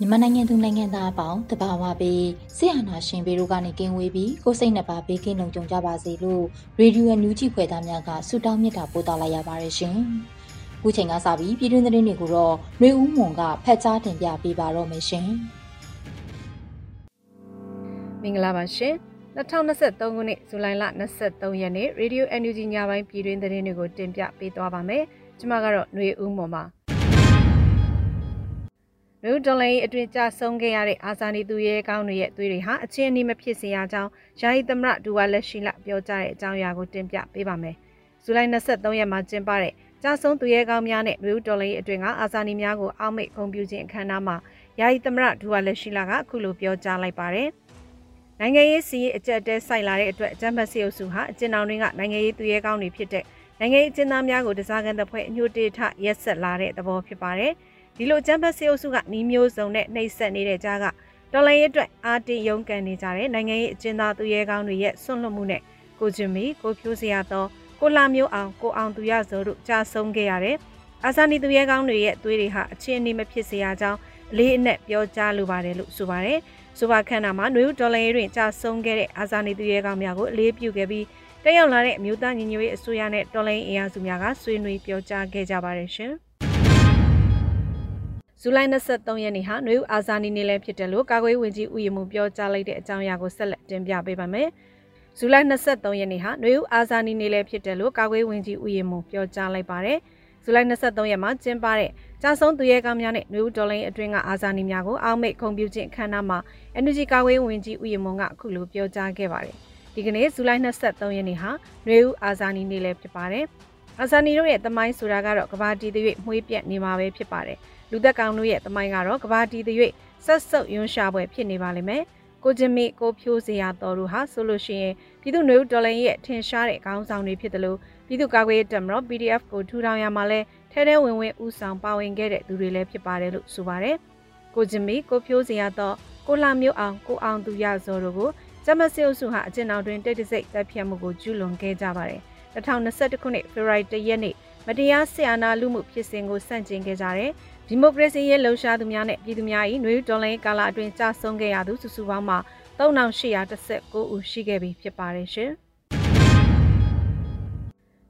မြန်မာနိုင်ငံသူနိုင်ငံသားအပေါင်းတဘာဝပေးဆရာနာရှင်ပေတို့ကနေကင်းဝေးပြီးကိုစိတ်နှပါဘေးကင်းလုံခြုံကြပါစေလို့ရေဒီယိုအန်ယူဂျီဖွယ်သားများကဆုတောင်းမေတ္တာပို့သလိုက်ရပါတယ်ရှင်။ခုချိန်ကစပြီးပြည်တွင်းသတင်းတွေကိုတော့နှွေဦးမွန်ကဖတ်ကြားတင်ပြပေးပါတော့မယ်ရှင်။မင်္ဂလာပါရှင်။2023ခုနှစ်ဇူလိုင်လ23ရက်နေ့ရေဒီယို NUG ညပိုင်းပြည်တွင်းသတင်းတွေကိုတင်ပြပေးသွားပါမယ်။ကျွန်မကတော့ຫນွေဦးမွန်ပါ။ လူဒေါ်လာရေးအတွင်ကြဆုံးခဲ့ရတဲ့အာဇာနည်သူရဲကောင်းတွေရဲ့သွေးတွေဟာအချင်းအနီးမဖြစ်စေရကြောင်းယာယီသမရဒူဝါလက်ရှိလပြောကြားတဲ့အကြောင်းအရာကိုတင်ပြပေးပါမယ်။ဇူလိုင်23ရက်မှာကျင်းပတဲ့ကြဆုံးသူရဲကောင်းများနဲ့လူဒေါ်လာရေးအတွင်ကအာဇာနည်များကိုအောက်မေ့ဂုဏ်ပြုခြင်းအခမ်းအနားမှာယာယီသမရဒူဝါလက်ရှိလကအခုလိုပြောကြားလိုက်ပါတယ်။နိုင်ငံရေးစီးရေးအကြက်တဲဆိုင်လာတဲ့အတွက်ဂျမ်ဘတ်စီအုပ်စုဟာအကျဉ်းအောင်တွေကနိုင်ငံရေးသူရဲကောင်းတွေဖြစ်တဲ့နိုင်ငံရေးအကျဉ်းသားများကိုတစားကန်တဲ့ဖွဲ့အညှို့တေထရက်ဆက်လာတဲ့သဘောဖြစ်ပါတယ်။ ဒီလိုကျန်းဖတ်စေအုပ်စုကနှီးမျိုးစုံနဲ့နှိပ်စက်နေတဲ့ကြားကတော်လိုင်းရဲ့အတွက်အာတင်ရုံးကန်နေကြတဲ့နိုင်ငံရေးအကျဉ်းသားသူရဲကောင်းတွေရဲ့ဆွန့်လွတ်မှုနဲ့ကိုကျင်မီကိုဖြိုးစရာတော့ကိုလာမျိုးအောင်ကိုအောင်သူရဇော်တို့ကြာဆုံးခဲ့ရတယ်။အာဇာနည်သူရဲကောင်းတွေရဲ့အသွေးတွေဟာအချင်းအနေမဖြစ်စေရကြောင်းအလေးအနက်ပြောကြားလိုပါတယ်လို့ဆိုပါတယ်။ဆိုပါခန္ဓာမှာနွေဦးဒေါ်လာရေးတွင်ကြာဆုံးခဲ့တဲ့အာဇာနည်သူရဲကောင်းများကိုအလေးပြုခဲ့ပြီးတက်ရောက်လာတဲ့အမျိုးသားညီညွတ်ရေးအစိုးရနဲ့တော်လိုင်းအင်အားစုများကဆွေးနွေးပြောကြားခဲ့ကြပါတယ်ရှင်။ ဇူလိုင်23ရက်နေ့ဟာနှွေဦးအာဇာနည်နေ့လည်းဖြစ်တယ်လို့ကာကွယ်ဝင်ကြီးဦးရမှုပြောကြားလိုက်တဲ့အကြောင်းအရာကိုဆက်လက်တင်ပြပေးပါမယ်။ဇူလိုင်23ရက်နေ့ဟာနှွေဦးအာဇာနည်နေ့လည်းဖြစ်တယ်လို့ကာကွယ်ဝင်ကြီးဦးရမှုပြောကြားလိုက်ပါတယ်။ဇူလိုင်23ရက်မှာကျင်းပတဲ့ကြာဆုံးသူရဲကောင်းများနဲ့နှွေဦးဒေါ်လိုင်းအတွင်းကအာဇာနည်များကိုအောက်မိတ်ခုံပြုခြင်းအခမ်းအနားမှာ NUG ကာကွယ်ဝင်ကြီးဦးရမှုကအခုလိုပြောကြားခဲ့ပါတယ်။ဒီကနေ့ဇူလိုင်23ရက်နေ့ဟာနှွေဦးအာဇာနည်နေ့လည်းဖြစ်ပါတယ်။အာဇာနည်တို့ရဲ့တမိုင်းဆိုတာကတော့ကဘာတီသွေးမှွေးပြက်နေမှာပဲဖြစ်ပါတယ်။ လူသက်ကောင်တို့ရဲ့တမိုင်းကတော့ကဘာတီတရွေ့ဆက်ဆုပ်ယွန်းရှာပွဲဖြစ်နေပါလိမ့်မယ်ကိုချင်းမီကိုဖြိုးစရာတော်တို့ဟာဆိုလို့ရှိရင်ပြည်သူ့နေဦးဒေါ်လာရဲ့ထင်ရှားတဲ့ခေါင်းဆောင်တွေဖြစ်တယ်လို့ပြည်သူ့ကာကွယ်ရေးတပ်မတော် PDF ကိုထူထောင်ရမှာလဲထဲထဲဝင်ဝင်ဥဆောင်ပါဝင်ခဲ့တဲ့သူတွေလည်းဖြစ်ပါတယ်လို့ဆိုပါတယ်ကိုချင်းမီကိုဖြိုးစရာတော်ကိုလာမျိုးအောင်ကိုအောင်သူရဇော်တို့ကိုဂျမစစ်အုပ်စုဟာအကျဉ်းအောင်တွင်တိတ်တဆိတ်တပ်ဖြတ်မှုကိုကျူးလွန်ခဲ့ကြပါတယ်2021ခုနှစ်ဖေဖော်ဝါရီလရက်နေ့မတရားဆရာနာလူမှုဖြစ်စဉ်ကိုစန့်ကျင်ခဲ့ကြတဲ့ ဒီမိုကရေစီရဲ့လှုပ်ရှားသူများနဲ့ပြည်သူများ၏နှွေးတော်လှန်ရေးကာလအတွင်းကြာဆုံးခဲ့ရသူစုစုပေါင်းမှာ3819ဦးရှိခဲ့ပြီဖြစ်ပါတယ်ရှင်။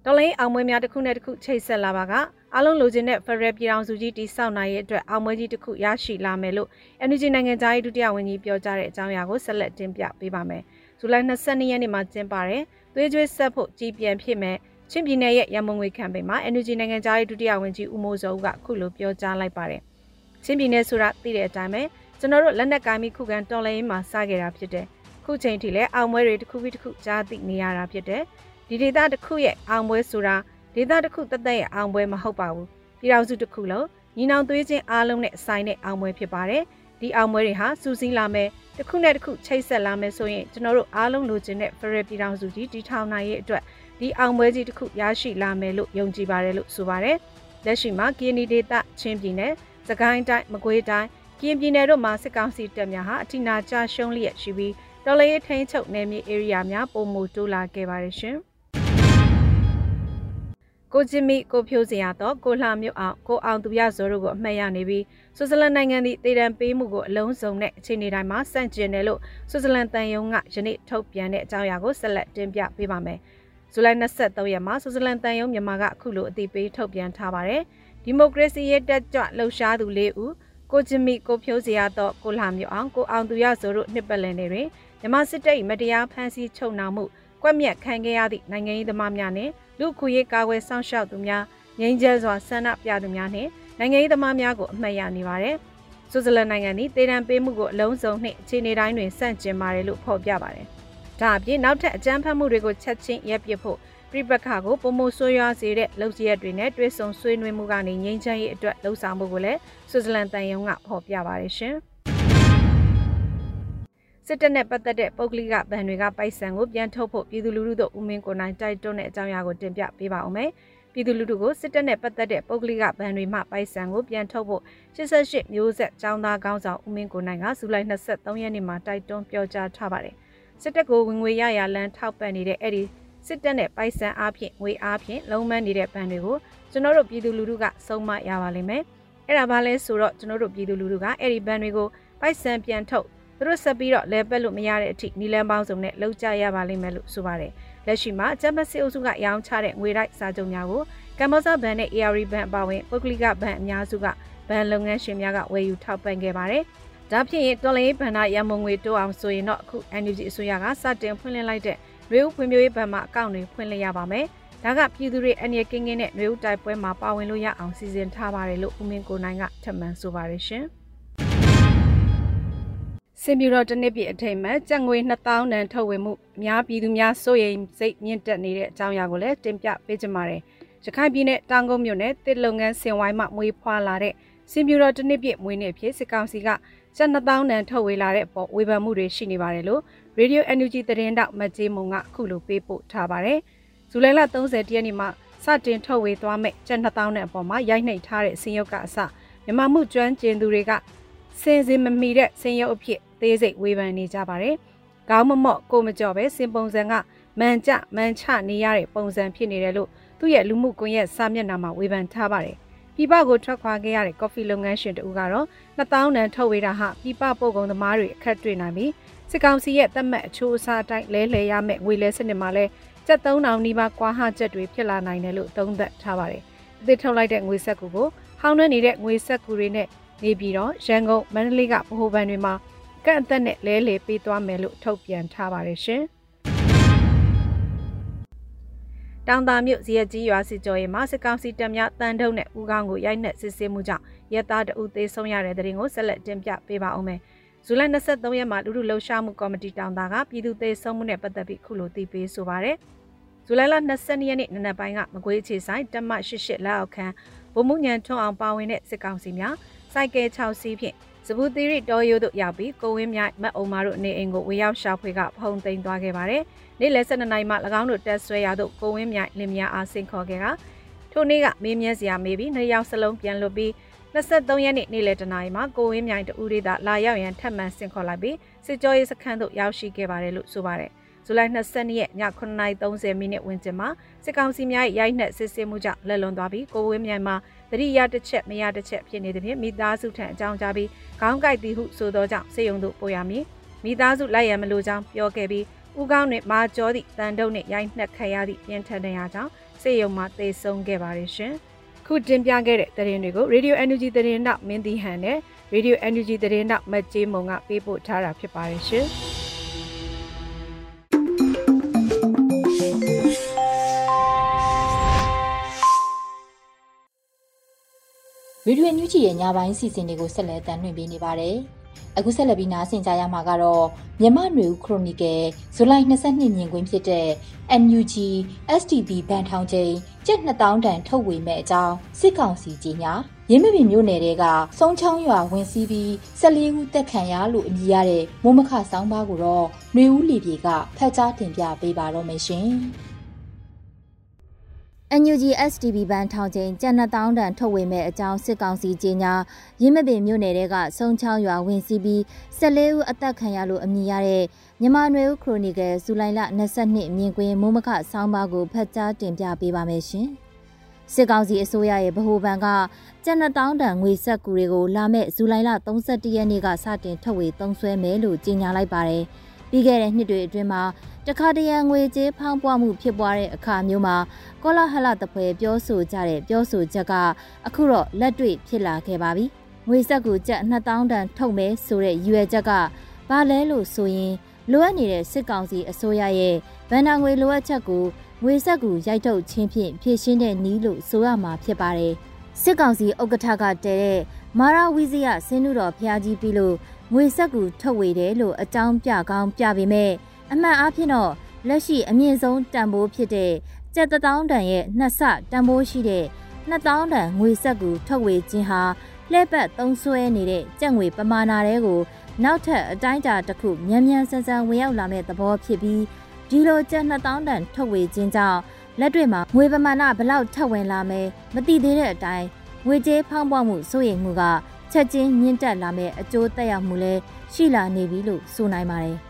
တော်လှန်ရေးအောင်ပွဲများတစ်ခုနဲ့တစ်ခုချိတ်ဆက်လာပါကအလုံးလိုချင်တဲ့ Federal ပြည်ထောင်စုကြီးတည်ဆောက်နိုင်ရဲ့အတွက်အောင်ပွဲကြီးတစ်ခုရရှိလာမယ်လို့ NUG နိုင်ငံသားရေးဒုတိယဝန်ကြီးပြောကြားတဲ့အကြောင်းအရာကိုဆက်လက်တင်ပြပေးပါမယ်။ဇူလိုင်22ရက်နေ့မှာကျင်းပတဲ့သွေးကြွေးဆက်ဖို့ကြီးပြန်ဖြစ်မဲ့ ချင်းပြည်နယ်ရဲ့ရမုံငွေခံပိန်မှာ NUG နိုင်ငံသားရေးဒုတိယဝန်ကြီးဦးမိုးစောဦးကခုလိုပြောကြားလိုက်ပါတယ်။ချင်းပြည်နယ်ဆိုတာသိတဲ့အတိုင်းပဲကျွန်တော်တို့လက်နက်ကိုင်းပြီးခုခံတော်လှန်ရေးမှာစခဲ့တာဖြစ်တယ်။ခုချိန်ထိလည်းအောင်ပွဲတွေတစ်ခုပြီးတစ်ခုကြားသိနေရတာဖြစ်တယ်။ဒီဒေသတစ်ခုရဲ့အောင်ပွဲဆိုတာဒေသတစ်ခုတသက်ရဲ့အောင်ပွဲမဟုတ်ပါဘူး။ပြည်တော်စုတစ်ခုလုံးညီနောင်သွေးချင်းအားလုံးနဲ့ဆိုင်တဲ့အောင်ပွဲဖြစ်ပါတယ်။ဒီအောင်ပွဲတွေဟာစူးစီးလာမယ်တစ်ခုနဲ့တစ်ခုချိတ်ဆက်လာမယ်ဆိုရင်ကျွန်တော်တို့အားလုံးလိုချင်တဲ့ဖရယ်ပြည်တော်စုကြီးတီထောင်နိုင်ရဲ့အတွက် ဒီအောင်ပွဲကြီးတစ်ခုရရှိလာမယ်လို့ယုံကြည်ပါတယ်လို့ဆိုပါတယ်။လက်ရှိမှာကီနီဒေတာချင်းပြည်နယ်၊စကိုင်းတိုင်း၊မကွေးတိုင်း၊ကရင်ပြည်နယ်တို့မှာစစ်ကောင်စီတပ်များဟာအထိနာကျရှုံးလျက်ရှိပြီးတော်လေးထိန်ချုပ်နယ်မြေ area များပုံမူတိုးလာခဲ့ပါတယ်ရှင်။ကိုဂျင်မီကိုဖြိုးစရာတော့ကိုလှမျိုးအောင်ကိုအောင်သူရဇော်တို့ကိုအမှတ်ရနေပြီးဆွစ်ဇာလန်နိုင်ငံသည်တည်တံပေးမှုကိုအလုံးစုံနဲ့အခြေအနေတိုင်းမှာစန့်ကျင်တယ်လို့ဆွစ်ဇာလန်တန်ယုံကယနေ့ထုတ်ပြန်တဲ့အကြောင်းအရာကိုဆက်လက်တင်ပြပေးပါမယ်။ ဇူလိုင်23ရက်မှာဆွစ်ဇာလန်တန်ယုံမြန်မာကအခုလိုအသိပေးထုတ်ပြန်ထားပါတယ်။ဒီဒီမိုကရေစီရဲ့တက်ကြွလှုပ်ရှားသူ၄ဦးကိုချမီကိုဖြိုးစရာတော့ကိုလာမျိုးအောင်ကိုအောင်သူရဆိုတို့နှစ်ပတ်လည်နေတွင်မြမစစ်တပ်မတရားဖမ်းဆီးချုပ်နှောင်မှုကွက်မြက်ခံခဲ့ရသည့်နိုင်ငံရေးသမားများနှင့်လူခွေရေးကာကွယ်စောင့်ရှောက်သူများငြိမ်းချမ်းစွာဆန္ဒပြသူများနှင့်နိုင်ငံရေးသမားများကိုအမှတ်ရနေပါတယ်။ဆွစ်ဇာလန်နိုင်ငံသည်တေတံပေးမှုကိုအလုံးစုံနှင့်အခြေအနေတိုင်းတွင်စန့်ကျင်ပါတယ်လို့ဖော်ပြပါတယ်။ ဒါအပြင်နောက်ထပ်အကြမ်းဖက်မှုတွေကိုချက်ချင်းရပ်ပစ်ဖို့ပြိပက္ခကိုပုံမဆိုးရွားစေတဲ့လုံခြရက်တွေနဲ့တွဲဆုံဆွေးနွေးမှုကနေငြိမ်းချမ်းရေးအတွက်လှုံ့ဆော်မှုကိုလည်းဆွစ်ဇာလန်တန်ယုံကဖော်ပြပါတယ်ရှင်။စစ်တပ်နဲ့ပတ်သက်တဲ့ပုဂ္ဂလိကဗန်တွေကပိုက်ဆံကိုပြန်ထုတ်ဖို့ပြည်သူလူထုတို့ဦးမင်းကိုနိုင်တိုက်တွန်းတဲ့အကြောင်းအရာကိုတင်ပြပေးပါဦးမယ်။ပြည်သူလူထုကိုစစ်တပ်နဲ့ပတ်သက်တဲ့ပုဂ္ဂလိကဗန်တွေမှပိုက်ဆံကိုပြန်ထုတ်ဖို့88မျိုးဆက်ចောင်းသားကောင်းဆောင်ဦးမင်းကိုနိုင်ကဇူလိုင်23ရက်နေ့မှာတိုက်တွန်းပြောကြားထားပါတယ်။ စစ်တပ်ကိုဝင်ငွေရရလန်းထောက်ပံ့နေတဲ့အဲ့ဒီစစ်တပ်နဲ့ပိုက်ဆံအားဖြင့်ငွေအားဖြင့်လုံးမနေတဲ့ဗန်တွေကိုကျွန်တော်တို့ပြည်သူလူထုကစုံမရပါလိမ့်မယ်။အဲ့ဒါဘာလဲဆိုတော့ကျွန်တော်တို့ပြည်သူလူထုကအဲ့ဒီဗန်တွေကိုပိုက်ဆံပြန်ထုတ်သူတို့ဆက်ပြီးတော့လဲပက်လို့မရတဲ့အထိနီလန်းပေါင်းစုံနဲ့လောက်ကြရပါလိမ့်မယ်လို့ဆိုပါတယ်။လက်ရှိမှာအကြမ်းဖက်စစ်အုပ်စုကရောင်းချတဲ့ငွေတိုက်စာချုပ်များကိုကမ္ဘောဇဘဏ်နဲ့ ARI ဘဏ်အပါအဝင်ပုဂ္ဂလိကဘဏ်အများစုကဘဏ်လုပ်ငန်းရှင်များကဝယ်ယူထောက်ပံ့ခဲ့ပါတယ်။ ဒါဖြစ်ရင်တော်လိုင်းဘဏ္ဍာရမုံငွေတိုးအောင်ဆိုရင်တော့အခု NUG အစိုးရကစတင်ဖွင့်လှစ်လိုက်တဲ့ရွေးဦးဖွံ့ဖြိုးရေးဘဏ်မှာအကောင့်တွေဖွင့်လှစ်ရပါမယ်။ဒါကပြည်သူတွေအနည်းကင်းကင်းနဲ့ရွေးဦးတိုက်ပွဲမှာပါဝင်လို့ရအောင်စီစဉ်ထားပါတယ်လို့ဦးမင်းကိုနိုင်ကထပ်မံဆိုပါတယ်ရှင်။စင်ပြူတော်တနစ်ပြည့်အထိမ်မဲ့ကြက်ငွေ2000တန်ထုတ်ဝေမှုအများပြည်သူများစိုးရိမ်စိတ်မြင့်တက်နေတဲ့အကြောင်းအရာကိုလည်းတင်ပြပေးကြပါမယ်။ရခိုင်ပြည်နယ်တောင်ကုန်းမြို့နယ်တစ်လုံငန်းစင်ဝိုင်းမှမွေးဖွားလာတဲ့စင်ပြူတော်တနစ်ပြည့်မွေးနေ့ဖြစ်စစ်ကောင်စီက ကျပ်2000တန်ထုတ်ဝေလာတဲ့အပေါ်ဝေဖန်မှုတွေရှိနေပါတယ်လို့ Radio NUG သတင်းတောက်မကြေးမုံကအခုလိုပေးပို့ထားပါတယ်။ဇူလိုင်လ30ရက်နေ့မှာစတင်ထုတ်ဝေသွားမဲ့ကျပ်2000တန်အပေါ်မှာရိုက်နှိပ်ထားတဲ့စင်ရုပ်ကအစမြန်မာမှုကျွမ်းကျင်သူတွေကစင်စင်မမီတဲ့စင်ရုပ်အဖြစ်သေးစိတ်ဝေဖန်နေကြပါတယ်။ခေါင်းမမော့ကိုမကြော်ပဲစင်ပုံစံကမန်ကြမန်ချနေရတဲ့ပုံစံဖြစ်နေတယ်လို့သူ့ရဲ့လူမှုကွန်ရက်စာမျက်နှာမှာဝေဖန်ထားပါတယ်။ ပြပကိုထွက်ခွာခဲ့ရတဲ့ကော်ဖီလုပ်ငန်းရှင်တူကတော့2000တန်ထုတ်ဝေတာဟာပြပပို့ကုန်သမားတွေအခက်တွေ့နိုင်ပြီးစစ်ကောင်စီရဲ့သက်မှတ်အချိုးအစားအတိုင်းလဲလှယ်ရမယ့်ငွေလဲစနစ်မှာလဲကျပ်3000နီးပါးကွာဟချက်တွေဖြစ်လာနိုင်တယ်လို့သုံးသပ်ထားပါတယ်။အသစ်ထုတ်လိုက်တဲ့ငွေဆက်ကူကိုဟောင်းနှဲနေတဲ့ငွေဆက်ကူတွေနဲ့နေပြီးတော့ရန်ကုန်မန္တလေးကဗဟိုဘဏ်တွေမှာကန့်အသက်နဲ့လဲလှယ်ပေးသွားမယ်လို့ထုတ်ပြန်ထားပါတယ်ရှင်။ တောင်သာမြို့ဇီယကြီးရွာစစ်ကြောရေးမှာစစ်ကောင်စီတပ်များတန်ထုံးနဲ့ဦးခေါင်းကိုရိုက်နှက်စစ်ဆေးမှုကြောင့်ရဲသားတအုပ်သေးဆုံးရတဲ့တဲ့ရင်ကိုဆက်လက်တင်ပြပေးပါအောင်မယ်။ဇူလိုင်23ရက်မှာလူလူလှုပ်ရှားမှုကော်မတီတောင်သားကပြည်သူသေးဆုံးမှုနဲ့ပတ်သက်ပြီးခုလိုတည်ပေးဆိုပါရယ်ဇူလိုင်လ22ရက်နေ့နနက်ပိုင်းကမကွေးချေဆိုင်တမ88လက်အောက်ခံဗိုလ်မှူးညံထွန်းအောင်ပါဝင်တဲ့စစ်ကောင်စီများစိုက်ကဲ6စီးဖြင့်စပူသီရိတော်ရိုးတို့ရောက်ပြီးကိုဝင်းမြိုင်မတ်အုံမာတို့နေအိမ်ကိုဝေရောက်ရှာဖွေကဖုံသိမ်းသွားခဲ့ပါတယ်။ နေ့လယ်12နာရီမှ၎င်းတို့တက်ဆွဲရသို့ကိုဝင်းမြိုင်လင်မယားအားဆင့်ခေါ်ခဲ့ကထိုနေ့ကမေးမြန်းစရာမေးပြီးနှစ်ယောက်စလုံးပြန်လွတ်ပြီး23ရက်နေ့နေ့လယ်တနာရီမှာကိုဝင်းမြိုင်တူရီသာလာရောက်ရန်ထပ်မံဆင့်ခေါ်လိုက်ပြီးစစ်ကြောရေးစခန်းသို့ရောက်ရှိခဲ့ပါတယ်လို့ဆိုပါတယ်။ဇူလိုင်22ရက်ည9:30မိနစ်ဝန်းကျင်မှာစစ်ကောင်စီများရိုက်နှက်စစ်ဆေးမှုကြောင့်လက်လွန်သွားပြီးကိုဝင်းမြိုင်မှာတတိယတစ်ချက်မရတစ်ချက်ဖြစ်နေသဖြင့်မိသားစုထံအကြောင်းကြားပြီးခေါင်းကိုက်သည်ဟုဆိုသောကြောင့်စေယုံသို့ပို့ရမည်။မိသားစုလိုက်ရန်မလိုကြောင်းပြောခဲ့ပြီး ဦးကောင်းနှင့်မာကျော်သည့်တန်တုံနှင့်ရိုက်နှက်ခံရသည့်ပြင်းထန်တဲ့ရာကြောင့်စေယုံမှာသေဆုံးခဲ့ပါတယ်ရှင်။ခုတင်ပြခဲ့တဲ့သတင်းတွေကို Radio Energy သတင်းနောက်မင်းတီဟန်နဲ့ Radio Energy သတင်းနောက်မတ်ကျေးမုံကပေးပို့ထားတာဖြစ်ပါတယ်ရှင်။ဗီဒီယိုညူးချီရဲ့ညပိုင်းစီစဉ်တွေကိုဆက်လက်တင်ပြနေပါတယ်။ အခုဆက်လက်ပြီးနားဆင်ကြရမှာကတော့မြမနွေဦးခရိုနီကယ်ဇူလိုင်22မြင်ကွင်းဖြစ်တဲ့ NUG STB ဘန်ထောင်ချိန်ကျပ်2000တန်ထုတ်ဝေမဲ့အကြောင်းစစ်ကောင်စီကြီးညာရင်းမပင်မြို့နယ်တွေကစုံချောင်းရွာဝင်စီးပြီး14ဦးတက်ခံရလို့အမည်ရတဲ့မိုးမခဆောင်းပါးကိုတော့ຫນွေဦးလီပြေကဖတ်ကြားတင်ပြပေးပါတော့မယ်ရှင်။ NUG STB ဘန်ထောင်ချိန်ကျန်နှစ်တောင်းတန်ထုတ်ဝေမဲ့အကြောင်းစစ်ကောင်စီကြီးညာရင်းမပင်မြို့နယ်တွေကစုံချောင်းရွာဝင်စီးပြီး14ဦးအသက်ခံရလို့အမည်ရတဲ့မြန်မာနွေဦးခရိုနီကယ်ဇူလိုင်လ22မြင်ကွင်းမိုးမခဆောင်းပါးကိုဖတ်ကြားတင်ပြပေးပါမယ်ရှင်။စစ်ကောင်စီအစိုးရရဲ့ဗဟိုဘဏ်ကကျန်နှစ်တောင်းတန်ငွေဆက်ကူတွေကိုလာမဲ့ဇူလိုင်လ31ရက်နေ့ကစတင်ထုတ်ဝေသုံးစွဲမယ်လို့ကြေညာလိုက်ပါတယ်။ပြီးခဲ့တဲ့နှစ်တွေအတွင်းမှာ တတခါတရံငွေကြေးဖောင်းပွားမှုဖြစ်ပွားတဲ့အခါမျိုးမှာကောလာဟလတပွဲပြောဆိုကြတဲ့ပြောဆိုချက်ကအခုတော့လက်တွေ့ဖြစ်လာခဲ့ပါပြီ။ငွေဆက်ကူကျပ်2000တန်ထုတ်မယ်ဆိုတဲ့ရွယ်ချက်ကဘာလဲလို့ဆိုရင်လိုအပ်နေတဲ့စစ်ကောင်စီအစိုးရရဲ့ဗန်နာငွေလိုအပ်ချက်ကိုငွေဆက်ကူရိုက်ထုတ်ခြင်းဖြင့်ဖြည့်ရှင်းတဲ့နည်းလို့ဆိုရမှာဖြစ်ပါတယ်။စစ်ကောင်စီဥက္ကဋ္ဌကတည်တဲ့မာရာဝီဇီယဆင်းနုတော်ဖျားကြီးပြီးလို့ငွေဆက်ကူထုတ်ဝေတယ်လို့အကြောင်းပြကောင်းပြပေမဲ့ အမှန်အားဖြင့်တော့လက်ရှိအမြင့်ဆုံးတန်ဖိုးဖြစ်တဲ့ကျပ်တောင်းတန်ရဲ့နှစ်ဆတန်ဖိုးရှိတဲ့2000တန်ငွေဆက်ကူထုတ်ဝေခြင်းဟာလှည့်ပတ်သုံးဆွဲနေတဲ့ကြက်ငွေပမာဏတွေကိုနောက်ထပ်အတိုင်းအတာတစ်ခုမြန်မြန်ဆန်ဆန်ဝင်ရောက်လာမဲ့သဘောဖြစ်ပြီးဒီလိုကျပ်2000တန်ထုတ်ဝေခြင်းကြောင့်လက်တွေ့မှာငွေပမာဏဘလောက်ထပ်ဝင်လာမယ်မသိသေးတဲ့အတိုင်းငွေကြေးဖောင်းပွားမှုစိုးရိမ်မှုကချက်ချင်းမြင့်တက်လာမဲ့အကျိုးသက်ရောက်မှုလည်းရှိလာနေပြီလို့ဆိုနိုင်ပါတယ်။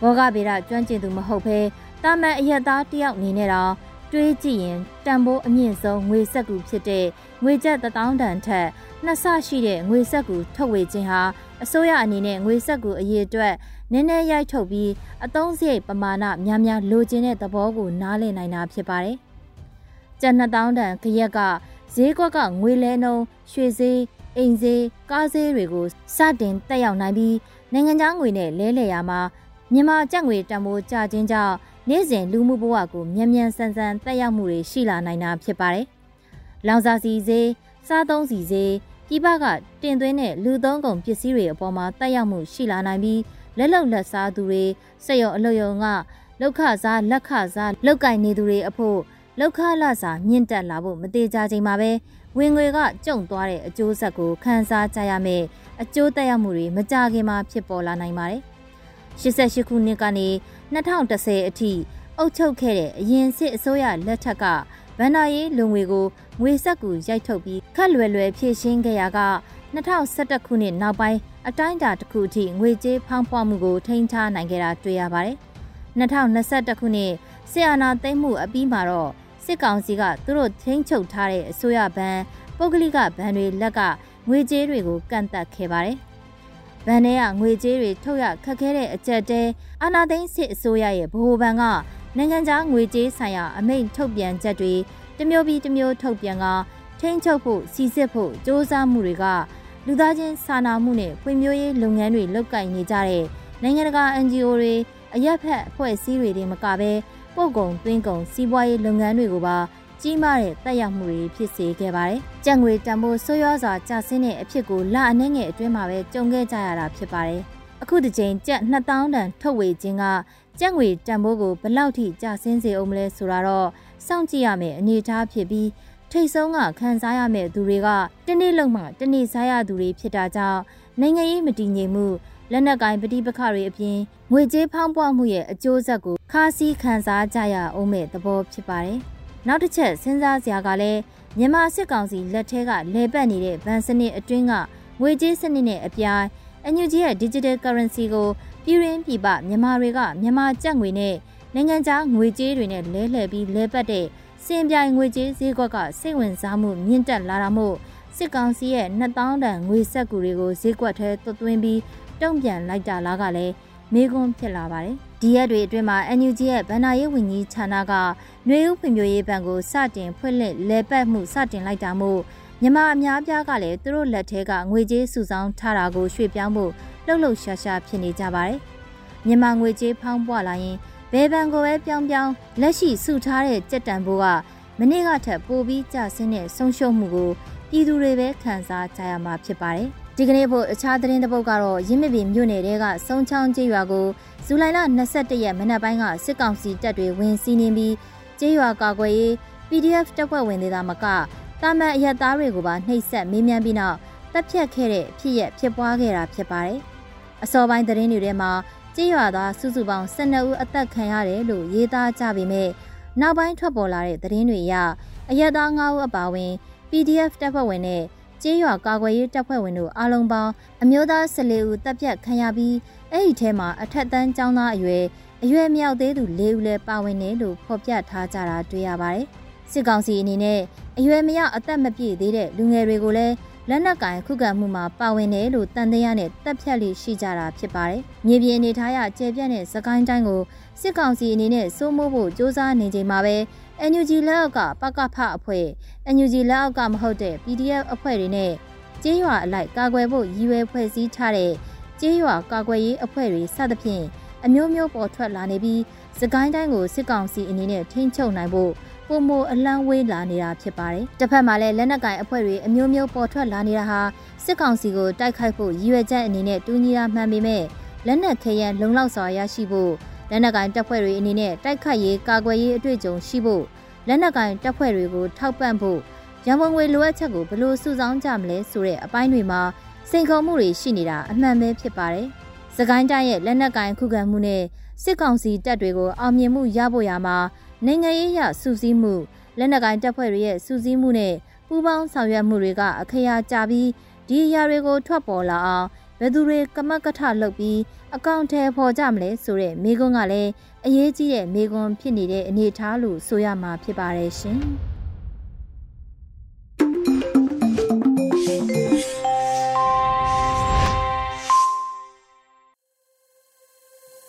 ဘောဂဗေဒကျွမ်းကျင်သူမဟုတ်ဘဲတာမန်အရက်သားတယောက်အနေနဲ့တော့တွေးကြည့်ရင်တန်ဖိုးအမြင့်ဆုံးငွေဆက်ကူဖြစ်တဲ့ငွေကျပ်1000တန်ထက်နှစ်ဆရှိတဲ့ငွေဆက်ကူထုတ်ဝေခြင်းဟာအစိုးရအနေနဲ့ငွေဆက်ကူအရေးအတွက်နည်းနည်းရိုက်ထုတ်ပြီးအသုံးစရိတ်ပမာဏများများလိုချင်တဲ့သဘောကိုနားလည်နိုင်တာဖြစ်ပါတယ်။ကျပ်2000တန်ခရက်ကဈေးကွက်ကငွေလဲနှုန်းရွှေဈေးအိမ်ဈေးကားဈေးတွေကိုစတင်တက်ရောက်နိုင်ပြီးနိုင်ငံခြားငွေနဲ့လဲလှယ်ရမှာ မြန်မာကျပ်ငွေတန်ဖိုးကျခြင်းကြောင့်နေ့စဉ်လူမှုဘဝကိုမြန်မြန်ဆန်ဆန်တက်ရောက်မှုတွေရှိလာနိုင်တာဖြစ်ပါတယ်။လောင်စာစီဈေးစားသုံးစီဈေးပြည်ပကတင်သွင်းတဲ့လူသုံးကုန်ပစ္စည်းတွေအပေါ်မှာတက်ရောက်မှုရှိလာနိုင်ပြီးလက်လုံလက်စားသူတွေစက်ရုံအလုပ်ရုံကလောက်ခစားလက်ခစားလောက်ကင်နေသူတွေအဖို့လောက်ခလစာမြင့်တက်လာဖို့မသေးကြချိန်မှာပဲဝင်ငွေကကျုံသွားတဲ့အကျိုးဆက်ကိုခန်းစားကြရမယ်အကျိုးသက်ရောက်မှုတွေမကြခင်မှာဖြစ်ပေါ်လာနိုင်ပါတယ် 88ခုနှစ်ကနေ2010အထိအုပ်ချုပ်ခဲ့တဲ့အရင်စစ်အစိုးရလက်ထက်ကဗန်နာရေးလူငွေကိုငွေဆက်ကူရိုက်ထုတ်ပြီးခက်လွယ်လွယ်ဖြည့်ရှင်းခဲ့ရာက2011ခုနှစ်နောက်ပိုင်းအတိုင်းအတာတစ်ခုအထိငွေကြေးဖောင်းပွားမှုကိုထိန်းထားနိုင်ခဲ့တာတွေ့ရပါတယ်။2021ခုနှစ်ဆီအာနာသိမ်းမှုအပြီးမှာတော့စစ်ကောင်စီကသူတို့ထိန်းချုပ်ထားတဲ့အစိုးရဘဏ်ပုဂ္ဂလိကဘဏ်တွေလက်ကငွေကြေးတွေကိုကန့်သတ်ခဲ့ပါတယ်။ ဗန်ထဲကငွေကြေးတွေထုတ်ရခက်ခဲတဲ့အကြက်တဲအာနာသိန်းစစ်အစိုးရရဲ့ဗဟိုဘဏ်ကနိုင်ငံခြားငွေကြေးဆိုင်ရာအမိန့်ထုတ်ပြန်ချက်တွေတမျိုးပြီးတမျိုးထုတ်ပြန်ကထိန်းချုပ်ဖို့စီစစ်ဖို့စ조사မှုတွေကလူသားချင်းစာနာမှုနဲ့ဖွံ့ဖြိုးရေးလုပ်ငန်းတွေလုပ်ကိုင်နေကြတဲ့နိုင်ငံတကာ NGO တွေအရက်ဖက်အဖွဲ့အစည်းတွေတွေမကဘဲပို့ကုန်သွင်းကုန်စီးပွားရေးလုပ်ငန်းတွေကိုပါ ကြီးမားတဲ့တက်ရောက်မှုတွေဖြစ်စေခဲ့ပါတယ်။ကြံငွေတန်ဖိုးဆိုးရွားစွာကျဆင်းတဲ့အဖြစ်ကိုလအနှဲငယ်အတွင်းမှာပဲကြုံခဲ့ကြရတာဖြစ်ပါတယ်။အခုတစ်ချိန်ကျပ်2000တန်ထုတ်ဝေခြင်းကကြက်ငွေတန်ဖိုးကိုဘလောက်ထိကျဆင်းစေအောင်မလဲဆိုတာတော့စောင့်ကြည့်ရမယ်အနေအထားဖြစ်ပြီးထိတ်ဆုံးကခံစားရမယ့်သူတွေကတနေ့လုံးမှတနေ့စားရသူတွေဖြစ်တာကြောင့်နိုင်ငံရေးမတည်ငြိမ်မှုလက်နက်ကိုင်ပဋိပက္ခတွေအပြင်ငွေကြေးဖောင်းပွားမှုရဲ့အကျိုးဆက်ကိုခါးစည်းခံစားကြရအောင်မဲ့သဘောဖြစ်ပါတယ်။ နောက်တစ်ချက်စဉ်းစားစရာကလည်းမြန်မာစစ်ကောင်စီလက်ထက်ကလဲပတ်နေတဲ့ဗန်စနစ်အတွင်းကငွေကြေးစနစ်နဲ့အပြိုင်အန်ယူဂျီရဲ့ digital currency ကိုပြည်ရင်းပြည်ပမြန်မာတွေကမြန်မာကျပ်ငွေနဲ့နိုင်ငံခြားငွေကြေးတွေနဲ့လဲလှယ်ပြီးလဲပတ်တဲ့စင်ပြိုင်ငွေကြေးဈေးကွက်ကစိတ်ဝင်စားမှုမြင့်တက်လာတာမို့စစ်ကောင်စီရဲ့2000တန်ငွေဆက်ကူတွေကိုဈေးကွက်ထဲသွတ်သွင်းပြီးတုံ့ပြန်လိုက်တာလားကလည်းမေးခွန်းဖြစ်လာပါတယ်။ ဒီရက်တွေအတွင်းမှာ NUG ရဲ့ဗန္နာရေးဝန်ကြီးဌာနကຫນွေဥဖွံ့ဖြိုးရေးဘဏ်ကိုစတင်ဖွင့်လှစ်လဲပတ်မှုစတင်လိုက်တာမို့မြန်မာအများပြားကလည်းသူတို့လက်ထဲကငွေကြေးစုဆောင်းထားတာကိုရွှေ့ပြောင်းဖို့လှုပ်လှုပ်ရှားရှားဖြစ်နေကြပါတယ်။မြန်မာငွေကြေးဖောင်းပွားလာရင်ဘယ်ဘဏ်ကိုပဲပြောင်းပြောင်းလက်ရှိစုထားတဲ့ကြက်တံဘိုးကမနေ့ကထက်ပိုပြီးကျဆင်းတဲ့ဆုံးရှုံးမှုကိုပြည်သူတွေပဲခံစားကြရမှာဖြစ်ပါတယ်။ ဒီကနေ့ဖို့အခြားသတင်းတစ်ပုဒ်ကတော့ရင်းမြစ်ပင်မြို့နယ်တဲကစုံချောင်းကျေးရွာကိုဇူလိုင်လ22ရက်မနက်ပိုင်းကစစ်ကောင်စီတပ်တွေဝင်စီးနှင်းပြီးကျေးရွာကာကွယ်ရေး PDF တပ်ဖွဲ့ဝင်တွေသာမကတာမန်အရက်သားတွေကိုပါနှိပ်စက်မေးမြန်းပြီးနောက်တပ်ဖြတ်ခဲ့တဲ့ဖြစ်ရဖြစ်ပွားခဲ့တာဖြစ်ပါတယ်။အစောပိုင်းသတင်းတွေထဲမှာကျေးရွာသားစုစုပေါင်း12ဦးအသက်ခံရတယ်လို့ရေးသားကြပေမဲ့နောက်ပိုင်းထွက်ပေါ်လာတဲ့သတင်းတွေအရအရက်သား9ဦးအပါအဝင် PDF တပ်ဖွဲ့ဝင်နဲ့ ကျေးရွာကာကွယ်ရေးတပ်ဖွဲ့ဝင်တို့အားလုံးပေါင်းအမျိုးသား14ဦးတပ်ဖြတ်ခံရပြီးအဲ့ဒီထဲမှာအထက်တန်းကျောင်းသားအရွယ်အရွယ်မြောက်သေးသူ၄ဦးလည်းပါဝင်တယ်လို့ဖော်ပြထားကြတာတွေ့ရပါတယ်။စစ်ကောင်စီအနေနဲ့အရွယ်မရောက်အသက်မပြည့်သေးတဲ့လူငယ်တွေကိုလည်းလက်နက်ကင်ခုခံမှုမှာပါဝင်တယ်လို့တန်တရားနဲ့တပ်ဖြတ်လိရှိကြတာဖြစ်ပါတယ်။မြေပြင်အနေထားရကျေပြတ်တဲ့စကိုင်းတိုင်းကိုစစ်ကောင်စီအနေနဲ့စိုးမိုးဖို့စ조사နေချိန်မှာပဲ NUG လက်အောက်ကပကဖအဖွဲ့ NUG လက်အောက်ကမဟုတ်တဲ့ PDF အဖွဲ့တွေနဲ့ကျေးရွာအလိုက်ကာကွယ်ဖို့ရည်ရွယ်ဖွဲ့စည်းထားတဲ့ကျေးရွာကာကွယ်ရေးအဖွဲ့တွေစသဖြင့်အမျိုးမျိုးပေါ်ထွက်လာနေပြီးစကိုင်းတိုင်းကိုစစ်ကောင်စီအနေနဲ့ထိန်းချုပ်နိုင်ဖို့ပုံမအလန်းဝေးလာနေတာဖြစ်ပါတယ်။တစ်ဖက်မှာလည်းလက်နက်ကင်အဖွဲ့တွေအမျိုးမျိုးပေါ်ထွက်လာနေတာဟာစစ်ကောင်စီကိုတိုက်ခိုက်ဖို့ရည်ရွယ်ချက်အနေနဲ့တူညီတာမှန်ပေမဲ့လက်နက်ခဲယမ်းလုံလောက်စွာရရှိဖို့ လက်နက်ကင်တပ်ဖွဲ့တွေအနေနဲ့တိုက်ခိုက်ရေးကာကွယ်ရေးအတွေ့အကြုံရှိဖို့လက်နက်ကင်တပ်ဖွဲ့တွေကိုထောက်ပံ့ဖို့ရန်ပုံငွေလိုအပ်ချက်ကိုဘယ်လိုစုဆောင်းကြမလဲဆိုတဲ့အပိုင်းတွေမှာစိန်ခေါ်မှုတွေရှိနေတာအမှန်ပဲဖြစ်ပါတယ်။စကိုင်းတိုင်းရဲ့လက်နက်ကင်ခုခံမှုနဲ့စစ်ကောင်စီတပ်တွေကိုအောင်မြင်မှုရဖို့ရာမှာနိုင်ငံရေးရစူးစီးမှုလက်နက်ကိုင်တပ်ဖွဲ့တွေရဲ့စူးစီးမှုနဲ့ပူးပေါင်းဆောင်ရွက်မှုတွေက အခရာကြပြီးဒီအရာတွေကိုထွက်ပေါ်လာအောင်ဘယ်သူတွေကမကထလုပ်ပြီး အကောင့်ထဲပေါ်ကြမလဲဆိုတဲ့မိကွန်းကလည်းအရေးကြီးတဲ့မိကွန်းဖြစ်နေတဲ့အနေအထားလို့ဆိုရမှာဖြစ်ပါတယ်ရှင်။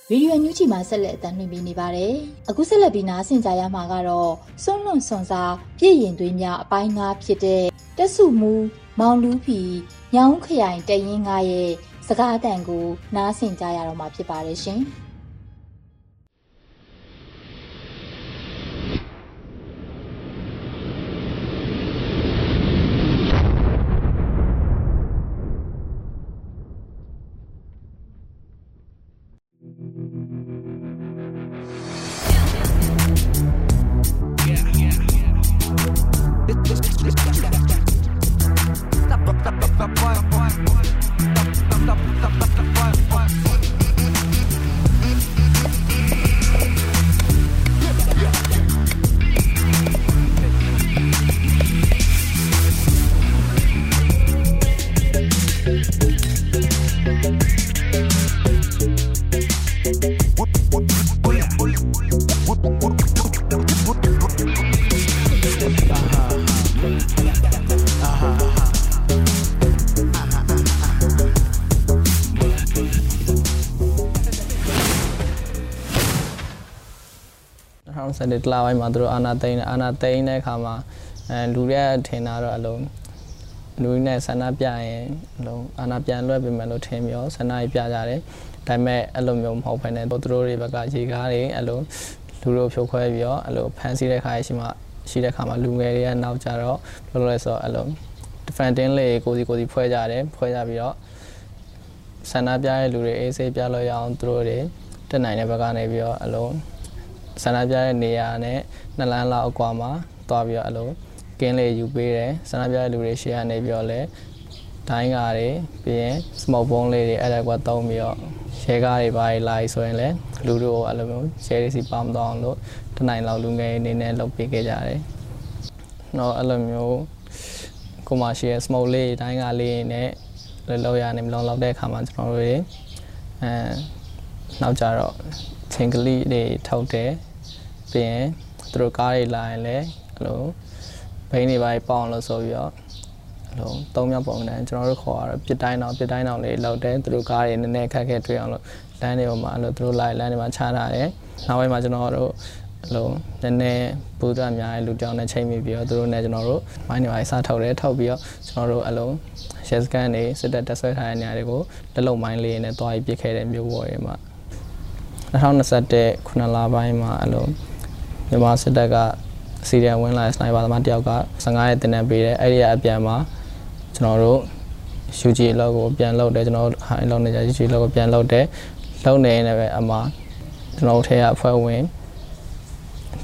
ဗီဒီယိုညူးချီမှာဆက်လက်အသံလွှင့်ပေးနေပါတယ်။အခုဆက်လက်ပြီးနားဆင်ကြရမှာကတော့စွန့်လွန်စွန်စားပြည့်ရင်သွေးများအပိုင်းငါဖြစ်တဲ့တက်စုမူမောင်လူးဖီညောင်ခရိုင်တရင်ငါရဲ့ စကားအတန်ကိုနားဆင်ကြရတော့မှာဖြစ်ပါတယ်ရှင်။ 2021တလပိုင်းမှာသူတို့အာနာသိန်းအာနာသိန်းတဲ့အခါမှာအဲလူတွေကထင်တာတော့အလုံးလူနဲ့ဆန္ဒပြရင်အလုံးအာနာပြန်လွှဲပေးမယ်လို့ထင်ပြီးတော့ဆန္ဒပြကြတယ်ဒါပေမဲ့အဲ့လိုမျိုးမဟုတ်ဘဲနဲ့သူတို့တွေဘက်ကရေကားတွေအဲ့လိုလူတို့ဖြိုခွဲပြီးတော့အဲ့လိုဖန်ဆီးတဲ့ခါရှိမှရှိတဲ့ခါမှာလူငယ်တွေကနောက်ကြတော့ဘယ်လိုလဲဆိုတော့အဲ့လို defending လေးကိုစီကိုစီဖွဲ့ကြတယ်ဖွဲ့ကြပြီးတော့ဆန္ဒပြတဲ့လူတွေအေးဆေးပြလို့ရအောင်သူတို့တွေတက်နိုင်တဲ့ဘက်ကနေပြီးတော့အလုံး ဆန္ဒပြတဲ့နေရာနဲ့နှစ်လမ်းလောက်အကွာမှာသွားပြီးတော့အလိုကင်းလေးယူပေးတယ်ဆန္ဒပြတဲ့လူတွေရှေ့ကနေပြီးတော့လဲဒိုင်းကားတွေပြီးရင် smoke bomb လေးတွေအဲ့ဒါကွာတုံးပြီးတော့ရဲကားတွေပါလာဆိုရင်လည်းလူတို့အဲ့လိုမျိုးရဲတွေစီပေါင်းတော့အောင်လို့တနိုင်လောက်လူငယ်အနေနဲ့လုပ်ပေးခဲ့ကြတယ်။တော့အဲ့လိုမျိုးကိုမရှိရဲ့ smoke လေးဒိုင်းကားလေးနဲ့လောက်ရနေမလုံးလောက်တဲ့အခါမှာကျွန်တော်တို့တွေအဲနောက်ကြတော့ချင်းကလေးတွေထောက်တယ် ပြီးရင်သူတို့ကားတွေလာရင်လည်းအဲ့လိုဘိန်းတွေပါပေါအောင်လို့ဆိုပြီးတော့အဲ့လိုသုံးမြောက်ပုံနဲ့ကျွန်တော်တို့ခေါ်ရတော့ပြစ်တိုင်းအောင်ပြစ်တိုင်းအောင်လေးလောက်တယ်သူတို့ကားတွေနည်းနည်းခက်ခဲတွေ့အောင်လို့လမ်းတွေပေါ်မှာအဲ့လိုသူတို့လိုက်လမ်းတွေမှာချထားတယ်နောက်ပိုင်းမှာကျွန်တော်တို့အဲ့လိုနည်းနည်းဘုဒ္ဓအများရဲ့လူကြောင်နဲ့ချိန်မိပြီးတော့သူတို့နဲ့ကျွန်တော်တို့မိုင်းတွေပါစားထုတ်တယ်ထုတ်ပြီးတော့ကျွန်တော်တို့အဲ့လိုရဲစခန်းတွေစစ်တပ်တက်ဆွဲထားတဲ့နေရာတွေကိုလက်လုံမိုင်းလေးနဲ့တွားပြီးပြစ်ခဲ့တဲ့မျိုးပေါ်တွေမှာ2021ခုနှစ်လပိုင်းမှာအဲ့လို မြန်မာစစ်တပ်ကစီရီယံဝင်လာတဲ့စနိုက်ပါသမားတယောက်က15ရက်တင်နေပေးတယ်အဲ့ဒီအပြန်မှာကျွန်တော်တို့ UG လောက်ကိုပြန်လောက်တယ်ကျွန်တော်တို့ဟိုင်းလောက်နေကြ UG လောက်ကိုပြန်လောက်တယ်လောက်နေနေပဲအမကျွန်တော်တို့ထဲကအဖွဲ့ဝင်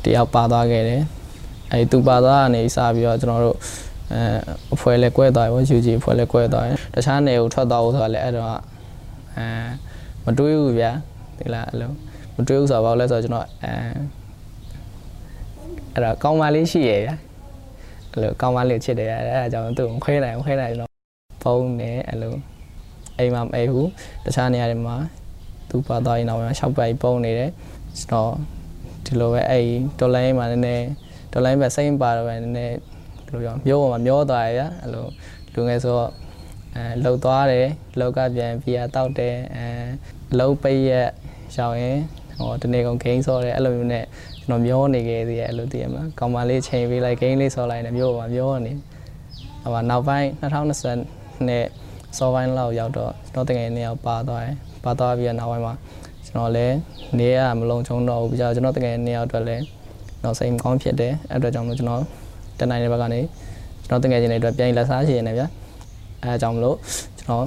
တယောက်ပါသွားခဲ့တယ်အဲ့သူပါသွားကနေစပြီးတော့ကျွန်တော်တို့အဲအဖွဲ့လဲကွဲသွားပြီပေါ့ UG အဖွဲ့လဲကွဲသွားတယ်တခြားနယ်ကိုထွက်သွားဖို့ဆိုတာလဲအဲ့တော့အဲမတွေးဘူးဗျာဒီလားအဲ့လိုမတွေးဘူးဆိုတော့ဘာလို့လဲဆိုတော့ကျွန်တော်အဲ အဲ့တော့ကောင်းမလေးရှိရဗျာအဲ့လိုကောင်းမလေးချစ်တယ်အဲ့ဒါကြောင့်သူ့ကိုခွဲနိုင်ခွဲနိုင်ကျွန်တော်ဖုန်းနဲ့အဲ့လိုအိမ်မှာမအိပ်ဘူးတခြားနေရာတွေမှာသူပါသွားရင်တော့ရှောက်ပိုက်ပုံနေတယ်ကျွန်တော်ဒီလိုပဲအဲ့ဒေါ်လာရင်းမှာနည်းနည်းဒေါ်လာရင်းပဲစိတ်ပါတော့ပဲနည်းနည်းဘယ်လိုပြောမျိုးပေါ်မှာမျောသွားရဗျာအဲ့လိုလူငယ်ဆိုတော့အဲလှုပ်သွားတယ်လောက်ကပြန်ပြာတောက်တယ်အဲအလုံးပိတ်ရက်ရှောင်းရင်ဟောတနေ့ကုန်ဂိမ်းဆော့တယ်အဲ့လိုမျိုးနဲ့ ကျွန်တော်မျောနေခဲ့သေးတယ်အဲ့လိုသိရမှာကောင်မလေးချိန်ပေးလိုက်ဂိမ်းလေးဆော့လိုက်တယ်မျိုးပါမျောနေဟိုမှာနောက်ပိုင်း2020နဲ့စောပိုင်းလောက်ရောက်တော့ကျွန်တော်တကယ်နေရောက်ပါသွားတယ်ပါသွားပြီးတော့နောက်ပိုင်းမှာကျွန်တော်လည်းနေရမလုံးချုံတော့ဘူးပြီးတော့ကျွန်တော်တကယ်နေရောက်တော့လည်းတော့စိတ်မကောင်းဖြစ်တယ်အဲ့အတွက်ကြောင့်မလို့ကျွန်တော်တနိုင်တဲ့ဘက်ကနေကျွန်တော်တကယ်ချင်းတွေအတွက်ပြန်လက်စားရှိနေဗျာအဲအကြောင်းမလို့ကျွန်တော်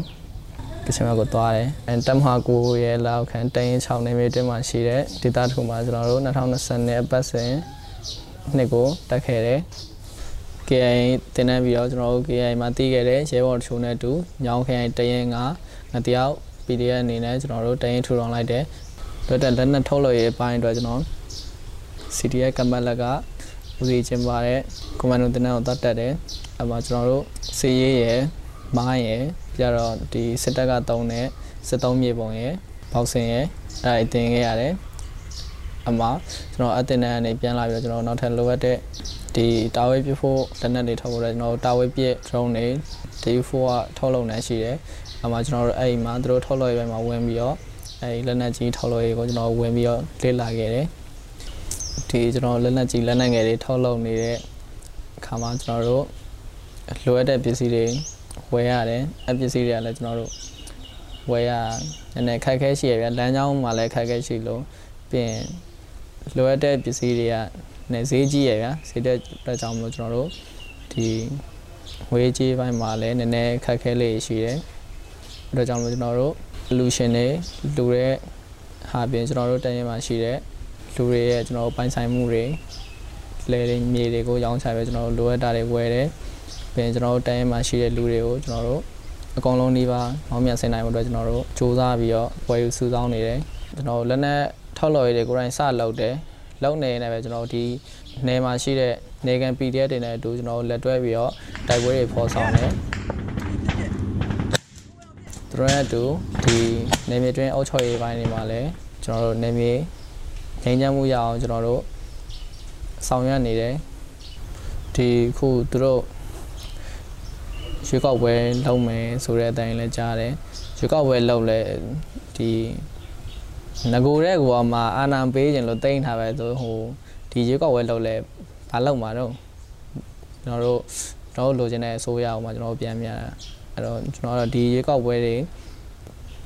ကချင်ဘက်ကိုသွားတယ်အဲတမဟာကိုရဲ့လောက်ခံတရင်6နေမီတင်မှာရှိတဲ့ဒေတာထုမှာကျွန်တော်တို့2020နဲ့အပတ်စဉ်နှစ်ကိုတက်ခဲ့တယ် KI တင်နေပြီးတော့ကျွန်တော်တို့ KI မှာတည်ခဲ့တဲ့ရဲဘော်တချို့နဲ့အတူညောင်း KI တရင်ကငတယောက် PDF အနေနဲ့ကျွန်တော်တို့တရင်ထူထောင်လိုက်တယ်တို့တက်လက်နဲ့ထုတ်လို့ရေးပိုင်းအတွက်ကျွန်တော် CDF ကမ္ဘာလက်ကဦးစီးကျင်းပါတဲ့ကွန်မန်ဒိုတင်တဲ့ကိုတတ်တက်တယ်အဲမှာကျွန်တော်တို့စီရေးရယ်မိုင်းရယ် ပြတော့ဒီစစ်တပ်ကတုံးတဲ့စစ်တုံးမြေပုံရယ်ဘောက်ဆင်ရယ်အဲအတင်ခဲ့ရတယ်အမှကျွန်တော်အတင်တဲ့အနေပြန်လာပြီးတော့ကျွန်တော်နောက်ထပ်လိုအပ်တဲ့ဒီတာဝဲပြဖို့လက်နက်တွေထုတ်ဖို့လည်းကျွန်တော်တာဝဲပြ drone တွေ D4 ကထုတ်လုပ်နေရှိတယ်အမှကျွန်တော်တို့အဲ့ဒီမှာသူတို့ထုတ်လုပ်ရေးပိုင်းမှာဝင်ပြီးတော့အဲ့ဒီလက်နက်ကြီးထုတ်လုပ်ရေးကိုကျွန်တော်ဝင်ပြီးတော့လေ့လာခဲ့တယ်ဒီကျွန်တော်လက်နက်ကြီးလက်နက်ငယ်တွေထုတ်လုပ်နေတဲ့အခါမှာကျွန်တော်တို့လိုအပ်တဲ့ပစ္စည်းတွေ ဝယ်ရတယ်အပစ္စည်းတွေကလည်းကျွန်တော်တို့ဝယ်ရနည်းနည်းခက်ခဲရှိရဗျလမ်းကြောင်းမှာလည်းခက်ခဲရှိလို့ပြင်လိုအပ်တဲ့ပစ္စည်းတွေကနဲ့ဈေးကြီးရဗျဈေးတဲ့အတွက်ကြောင့်မလို့ကျွန်တော်တို့ဒီဝေးကြီးပိုင်းမှာလည်းနည်းနည်းခက်ခဲလေးရှိတယ်အဲဒါကြောင့်မလို့ကျွန်တော်တို့လူရှင်တွေလူတဲ့ဟာပြင်ကျွန်တော်တို့တရင်မှာရှိတဲ့လူတွေရဲ့ကျွန်တော်တို့ပိုင်ဆိုင်မှုတွေလဲတွေမြေတွေကိုရောင်းချပဲကျွန်တော်တို့လိုအပ်တာတွေဝယ်တယ် ပြင်ကျွန်တော်တို့တရင်မှာရှိတဲ့လူတွေကိုကျွန်တော်တို့အကောင်လုံးဒီပါမောင်းမြတ်ဆင်နိုင်ဖို့အတွက်ကျွန်တော်တို့စူးစမ်းပြီးတော့ဝယ်ယူစုဆောင်းနေတယ်ကျွန်တော်တို့လက်နက်ထောက်လော်ရည်တွေကိုယ်တိုင်စလုပ်တယ်လုပ်နေနေပဲကျွန်တော်တို့ဒီနေမှာရှိတဲ့နေကန် PDF တွေနဲ့အတူကျွန်တော်တို့လက်တွဲပြီးတော့တိုက်ပွဲတွေဖော်ဆောင်တယ်သူတို့ရဲ့အတူဒီနေမြေတွင်းအုပ်ချုပ်ရေးပိုင်းတွေမှာလည်းကျွန်တော်တို့နေမြေငြိမ်းချမ်းမှုရအောင်ကျွန်တော်တို့ဆောင်ရွက်နေတယ်ဒီခုသူတို့ ရွေးကောက်ပွဲလုပ်မယ်ဆိုတဲ့အတိုင်းလည်းကြားတယ်ရွေးကောက်ပွဲလုပ်လဲဒီငကိုတဲ့ကွာမှာအာနာပေးခြင်းလို့တိမ့်ထားပဲဆိုဟိုဒီရွေးကောက်ပွဲလုပ်လဲဘာလုပ်မှာတော့ကျွန်တော်တို့ကျွန်တော်တို့လိုချင်တဲ့အစိုးရအောင်မှာကျွန်တော်တို့ပြန်ပြန်အဲ့တော့ကျွန်တော်တို့ဒီရွေးကောက်ပွဲတွေ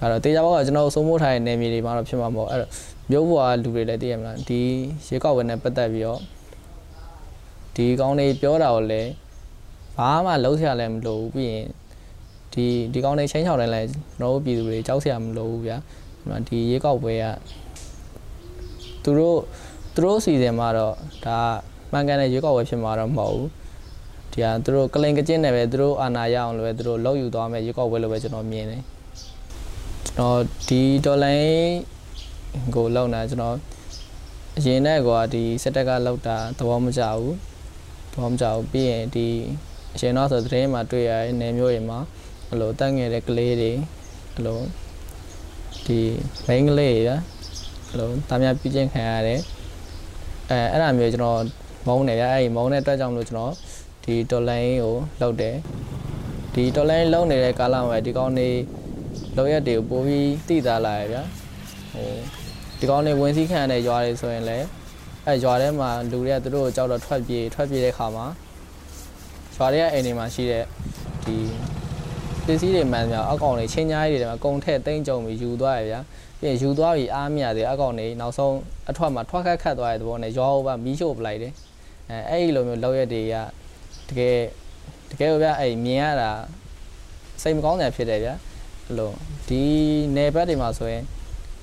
အဲ့တော့တေချာဘောကကျွန်တော်တို့စိုးမိုးထားတဲ့နေမြေတွေမှာတော့ဖြစ်မှာမဟုတ်အဲ့တော့မြို့ဘွားလူတွေလည်းသိရမလားဒီရွေးကောက်ပွဲနဲ့ပတ်သက်ပြီးတော့ဒီကောင်းတွေပြောတာကိုလည်း ဘာမှလုံးဆရာလည်းမလိုဘူးပြီးရင်ဒီဒီကောင်းတွေချင်းချောင်းတယ်လည်းကျွန်တော်တို့ပြည်သူတွေကြောက်ဆရာမလိုဘူးဗျာဒီရေကောက်ပွဲကသူတို့သူတို့စီစဉ်မှာတော့ဒါမှန်ကန်တဲ့ရေကောက်ပွဲဖြစ်မှာတော့မဟုတ်ဘူးဒီဟာသူတို့ကလင်ကကျင်းနဲ့ပဲသူတို့အာဏာရအောင်လို့ပဲသူတို့လောက်ယူသွားမယ်ရေကောက်ပွဲလို့ပဲကျွန်တော်မြင်တယ်ကျွန်တော်ဒီဒေါ်လာကိုလောက်နေကျွန်တော်အရင်နဲ့ကွာဒီစက်တက်ကလောက်တာသဘောမကျဘူးသဘောမကျဘူးပြီးရင်ဒီ အရင်တော့ဆိုသတင်းမှာတွေ့ရတဲ့နေမျိုးတွေမှာအဲ့လိုတက်ငယ်တဲ့ကလေးတွေအဲ့လိုဒီမိန်းကလေးရအဲ့လိုတာများပြချင်းခံရတယ်အဲအဲ့ဒါမျိုးကျွန်တော်မုန်းတယ်ဗျအဲ့ဒီမုန်းတဲ့အတွက်ကြောင့်မလို့ကျွန်တော်ဒီတော်လိုင်းကိုလောက်တယ်ဒီတော်လိုင်းလုံးနေတဲ့ကာလမှာဒီကောင်းနေလောက်ရက်တွေကိုပို့ပြီးတည်သားလာရဗျာဟိုဒီကောင်းနေဝင်စည်းခံရတဲ့ရွာတွေဆိုရင်လည်းအဲရွာထဲမှာလူတွေကသူတို့ကိုကြောက်တော့ထွက်ပြေးထွက်ပြေးတဲ့ခါမှာ ရွာတွေကအိမ်တွေမှာရှိတဲ့ဒီပစ္စည်းတွေမှန်များအကောင်တွေချင်းညားတွေမှာကုံထက်တိမ့်ကြုံပြီးယူသွားရဗျာပြီးရင်ယူသွားပြီးအားမရသေးအကောင်တွေနောက်ဆုံးအထွက်မှာထွက်ခတ်ခတ်သွားတဲ့သဘောနဲ့ရွာဟိုဘမီးရှို့ပလိုက်တယ်အဲအဲ့ဒီလိုမျိုးလောက်ရက်တွေကတကယ်တကယ်ဗျာအဲ့မြင်ရတာစိတ်မကောင်းတယ်ဖြစ်တယ်ဗျာအဲ့လိုဒီနေဘက်တွေမှာဆိုရင်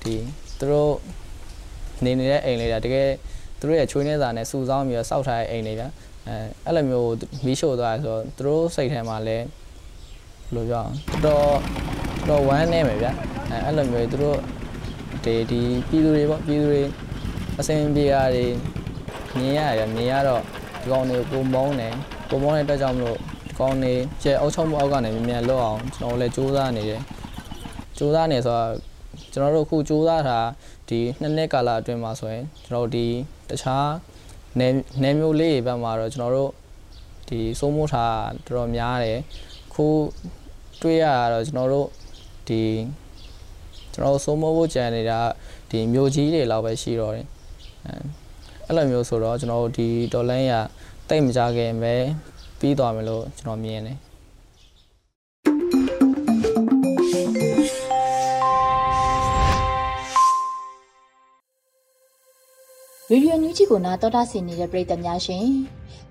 ဒီသူတို့နေနေတဲ့အိမ်လေးတာတကယ်သူတို့ရဲ့ချွေးနေစာနဲ့စူဆောင်းပြီးတော့စောက်ထားတဲ့အိမ်တွေဗျာ အဲအဲ့လိုမျိုးမီးရှို့သွားဆိုတော့သူတို့စိတ်ထဲမှာလည်းဘယ်လိုပြောအောင်တော်တော်ဝမ်းနေမယ်ဗျာအဲအဲ့လိုမျိုးသူတို့ဒီဒီပြည်သူတွေပေါ့ပြည်သူတွေအစင်ပြေရတယ်မြင်ရတယ်မြင်ရတော့ဒီကောင်တွေကိုပုံမုန်းတယ်ပုံမုန်းတဲ့အတွက်ကြောင့်မလို့ဒီကောင်တွေကျဲအုပ်ချုပ်မှုအောက်ကနေမြင်မြန်လွတ်အောင်ကျွန်တော်လည်းစူးစမ်းနေတယ်စူးစမ်းနေဆိုတော့ကျွန်တော်တို့အခုစူးစမ်းတာဒီနှစ်နှစ်ကာလအတွင်းမှာဆိုရင်ကျွန်တော်တို့ဒီတခြား နယ်နယ်မျိုးလေးတွေဘက်မှာတော့ကျွန်တော်တို့ဒီစိုးမိုးထားတော်တော်များတယ်ခအခုတွေ့ရတော့ကျွန်တော်တို့ဒီကျွန်တော်စိုးမိုးဖို့ကြံနေတာဒီမြို့ကြီးတွေလောက်ပဲရှိတော့တယ်အဲ့လိုမျိုးဆိုတော့ကျွန်တော်တို့ဒီဒေါ်လန်ရတိတ်မကြခင်ပဲပြီးသွားမယ်လို့ကျွန်တော်မြင်တယ် ရေဒီယိုညူးချီကိုနာတော်တာဆင်နေတဲ့ပရိသတ်များရှင်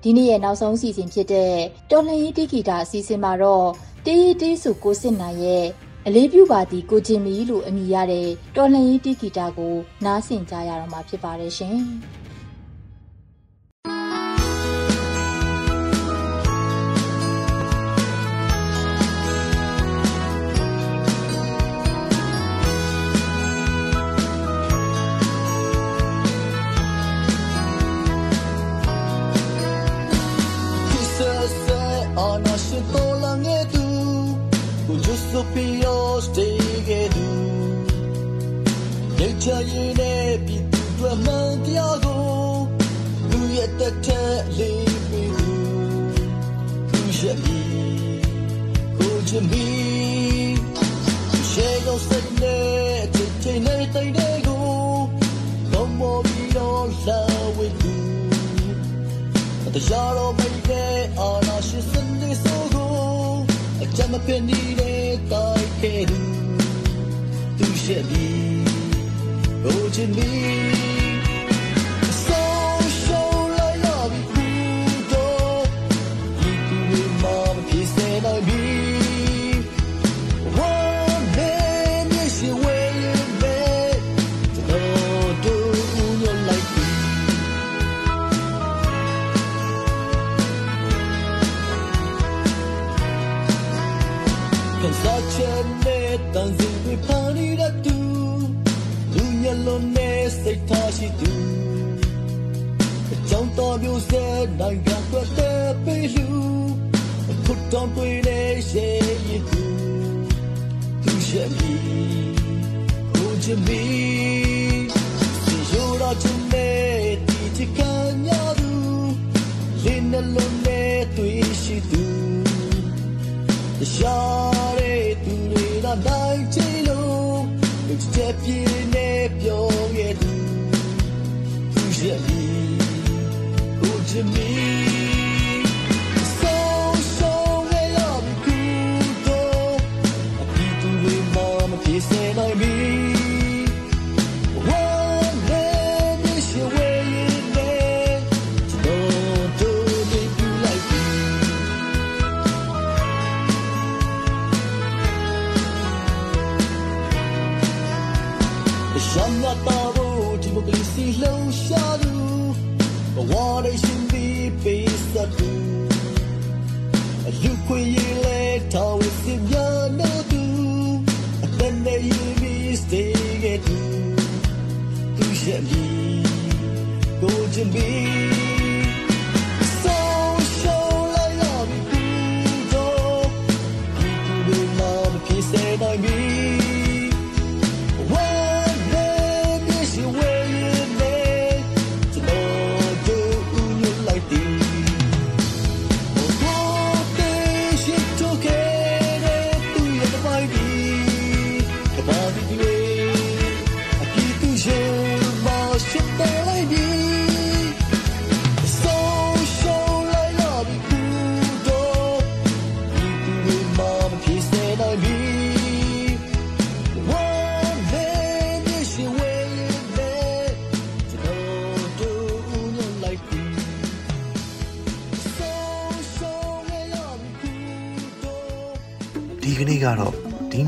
ဒီနေ့ရဲ့နောက်ဆုံးအစီအစဉ်ဖြစ်တဲ့တော်လှန်ရေးတိဂီတာအစီအစဉ်မှာတော့တေးတေးစုကိုစစ်နိုင်ရဲ့အလေးပြုပါသည်ကိုဂျင်မီလို့အမည်ရတဲ့တော်လှန်ရေးတိဂီတာကိုနားဆင်ကြရတော့မှာဖြစ်ပါတယ်ရှင်။ ချရင်နဲ့ပြည်သူတွေမှန်တရားကိုလူရဲ့တက်ထက်လေးပြီးသူရဲ့မီကိုချမီရှေကိုစက်နဲ့ချစ်ချင်တဲ့တိုင်တဲ့ကိုတော့မော်ပြီးတော့လာဝဲသူတရားတော်မိတဲ့အာနာရှိစနေဆိုကိုအကြမ်းမပြနေတဲ့တိုက်ခဲ့သူသူရဲ့မီ 抱紧你。 ရှိသူအကြောင်းတော်မျိုးစဲနိုင်ငံတွက်တဲ့ပေးလူအခုတော်တွေနဲ့ရှေ့ရသူသူရဲ့မီကိုချမီစီရိုးတော့ချင်တဲ့ဒီချကညာသူလင်းနှလုံးနဲ့တွေ့ရှိသူတရားတဲ့သူတွေတော့နိုင်ချင်လို့ချက်ပြ ကိုချ သူရဲ့မီကိုချ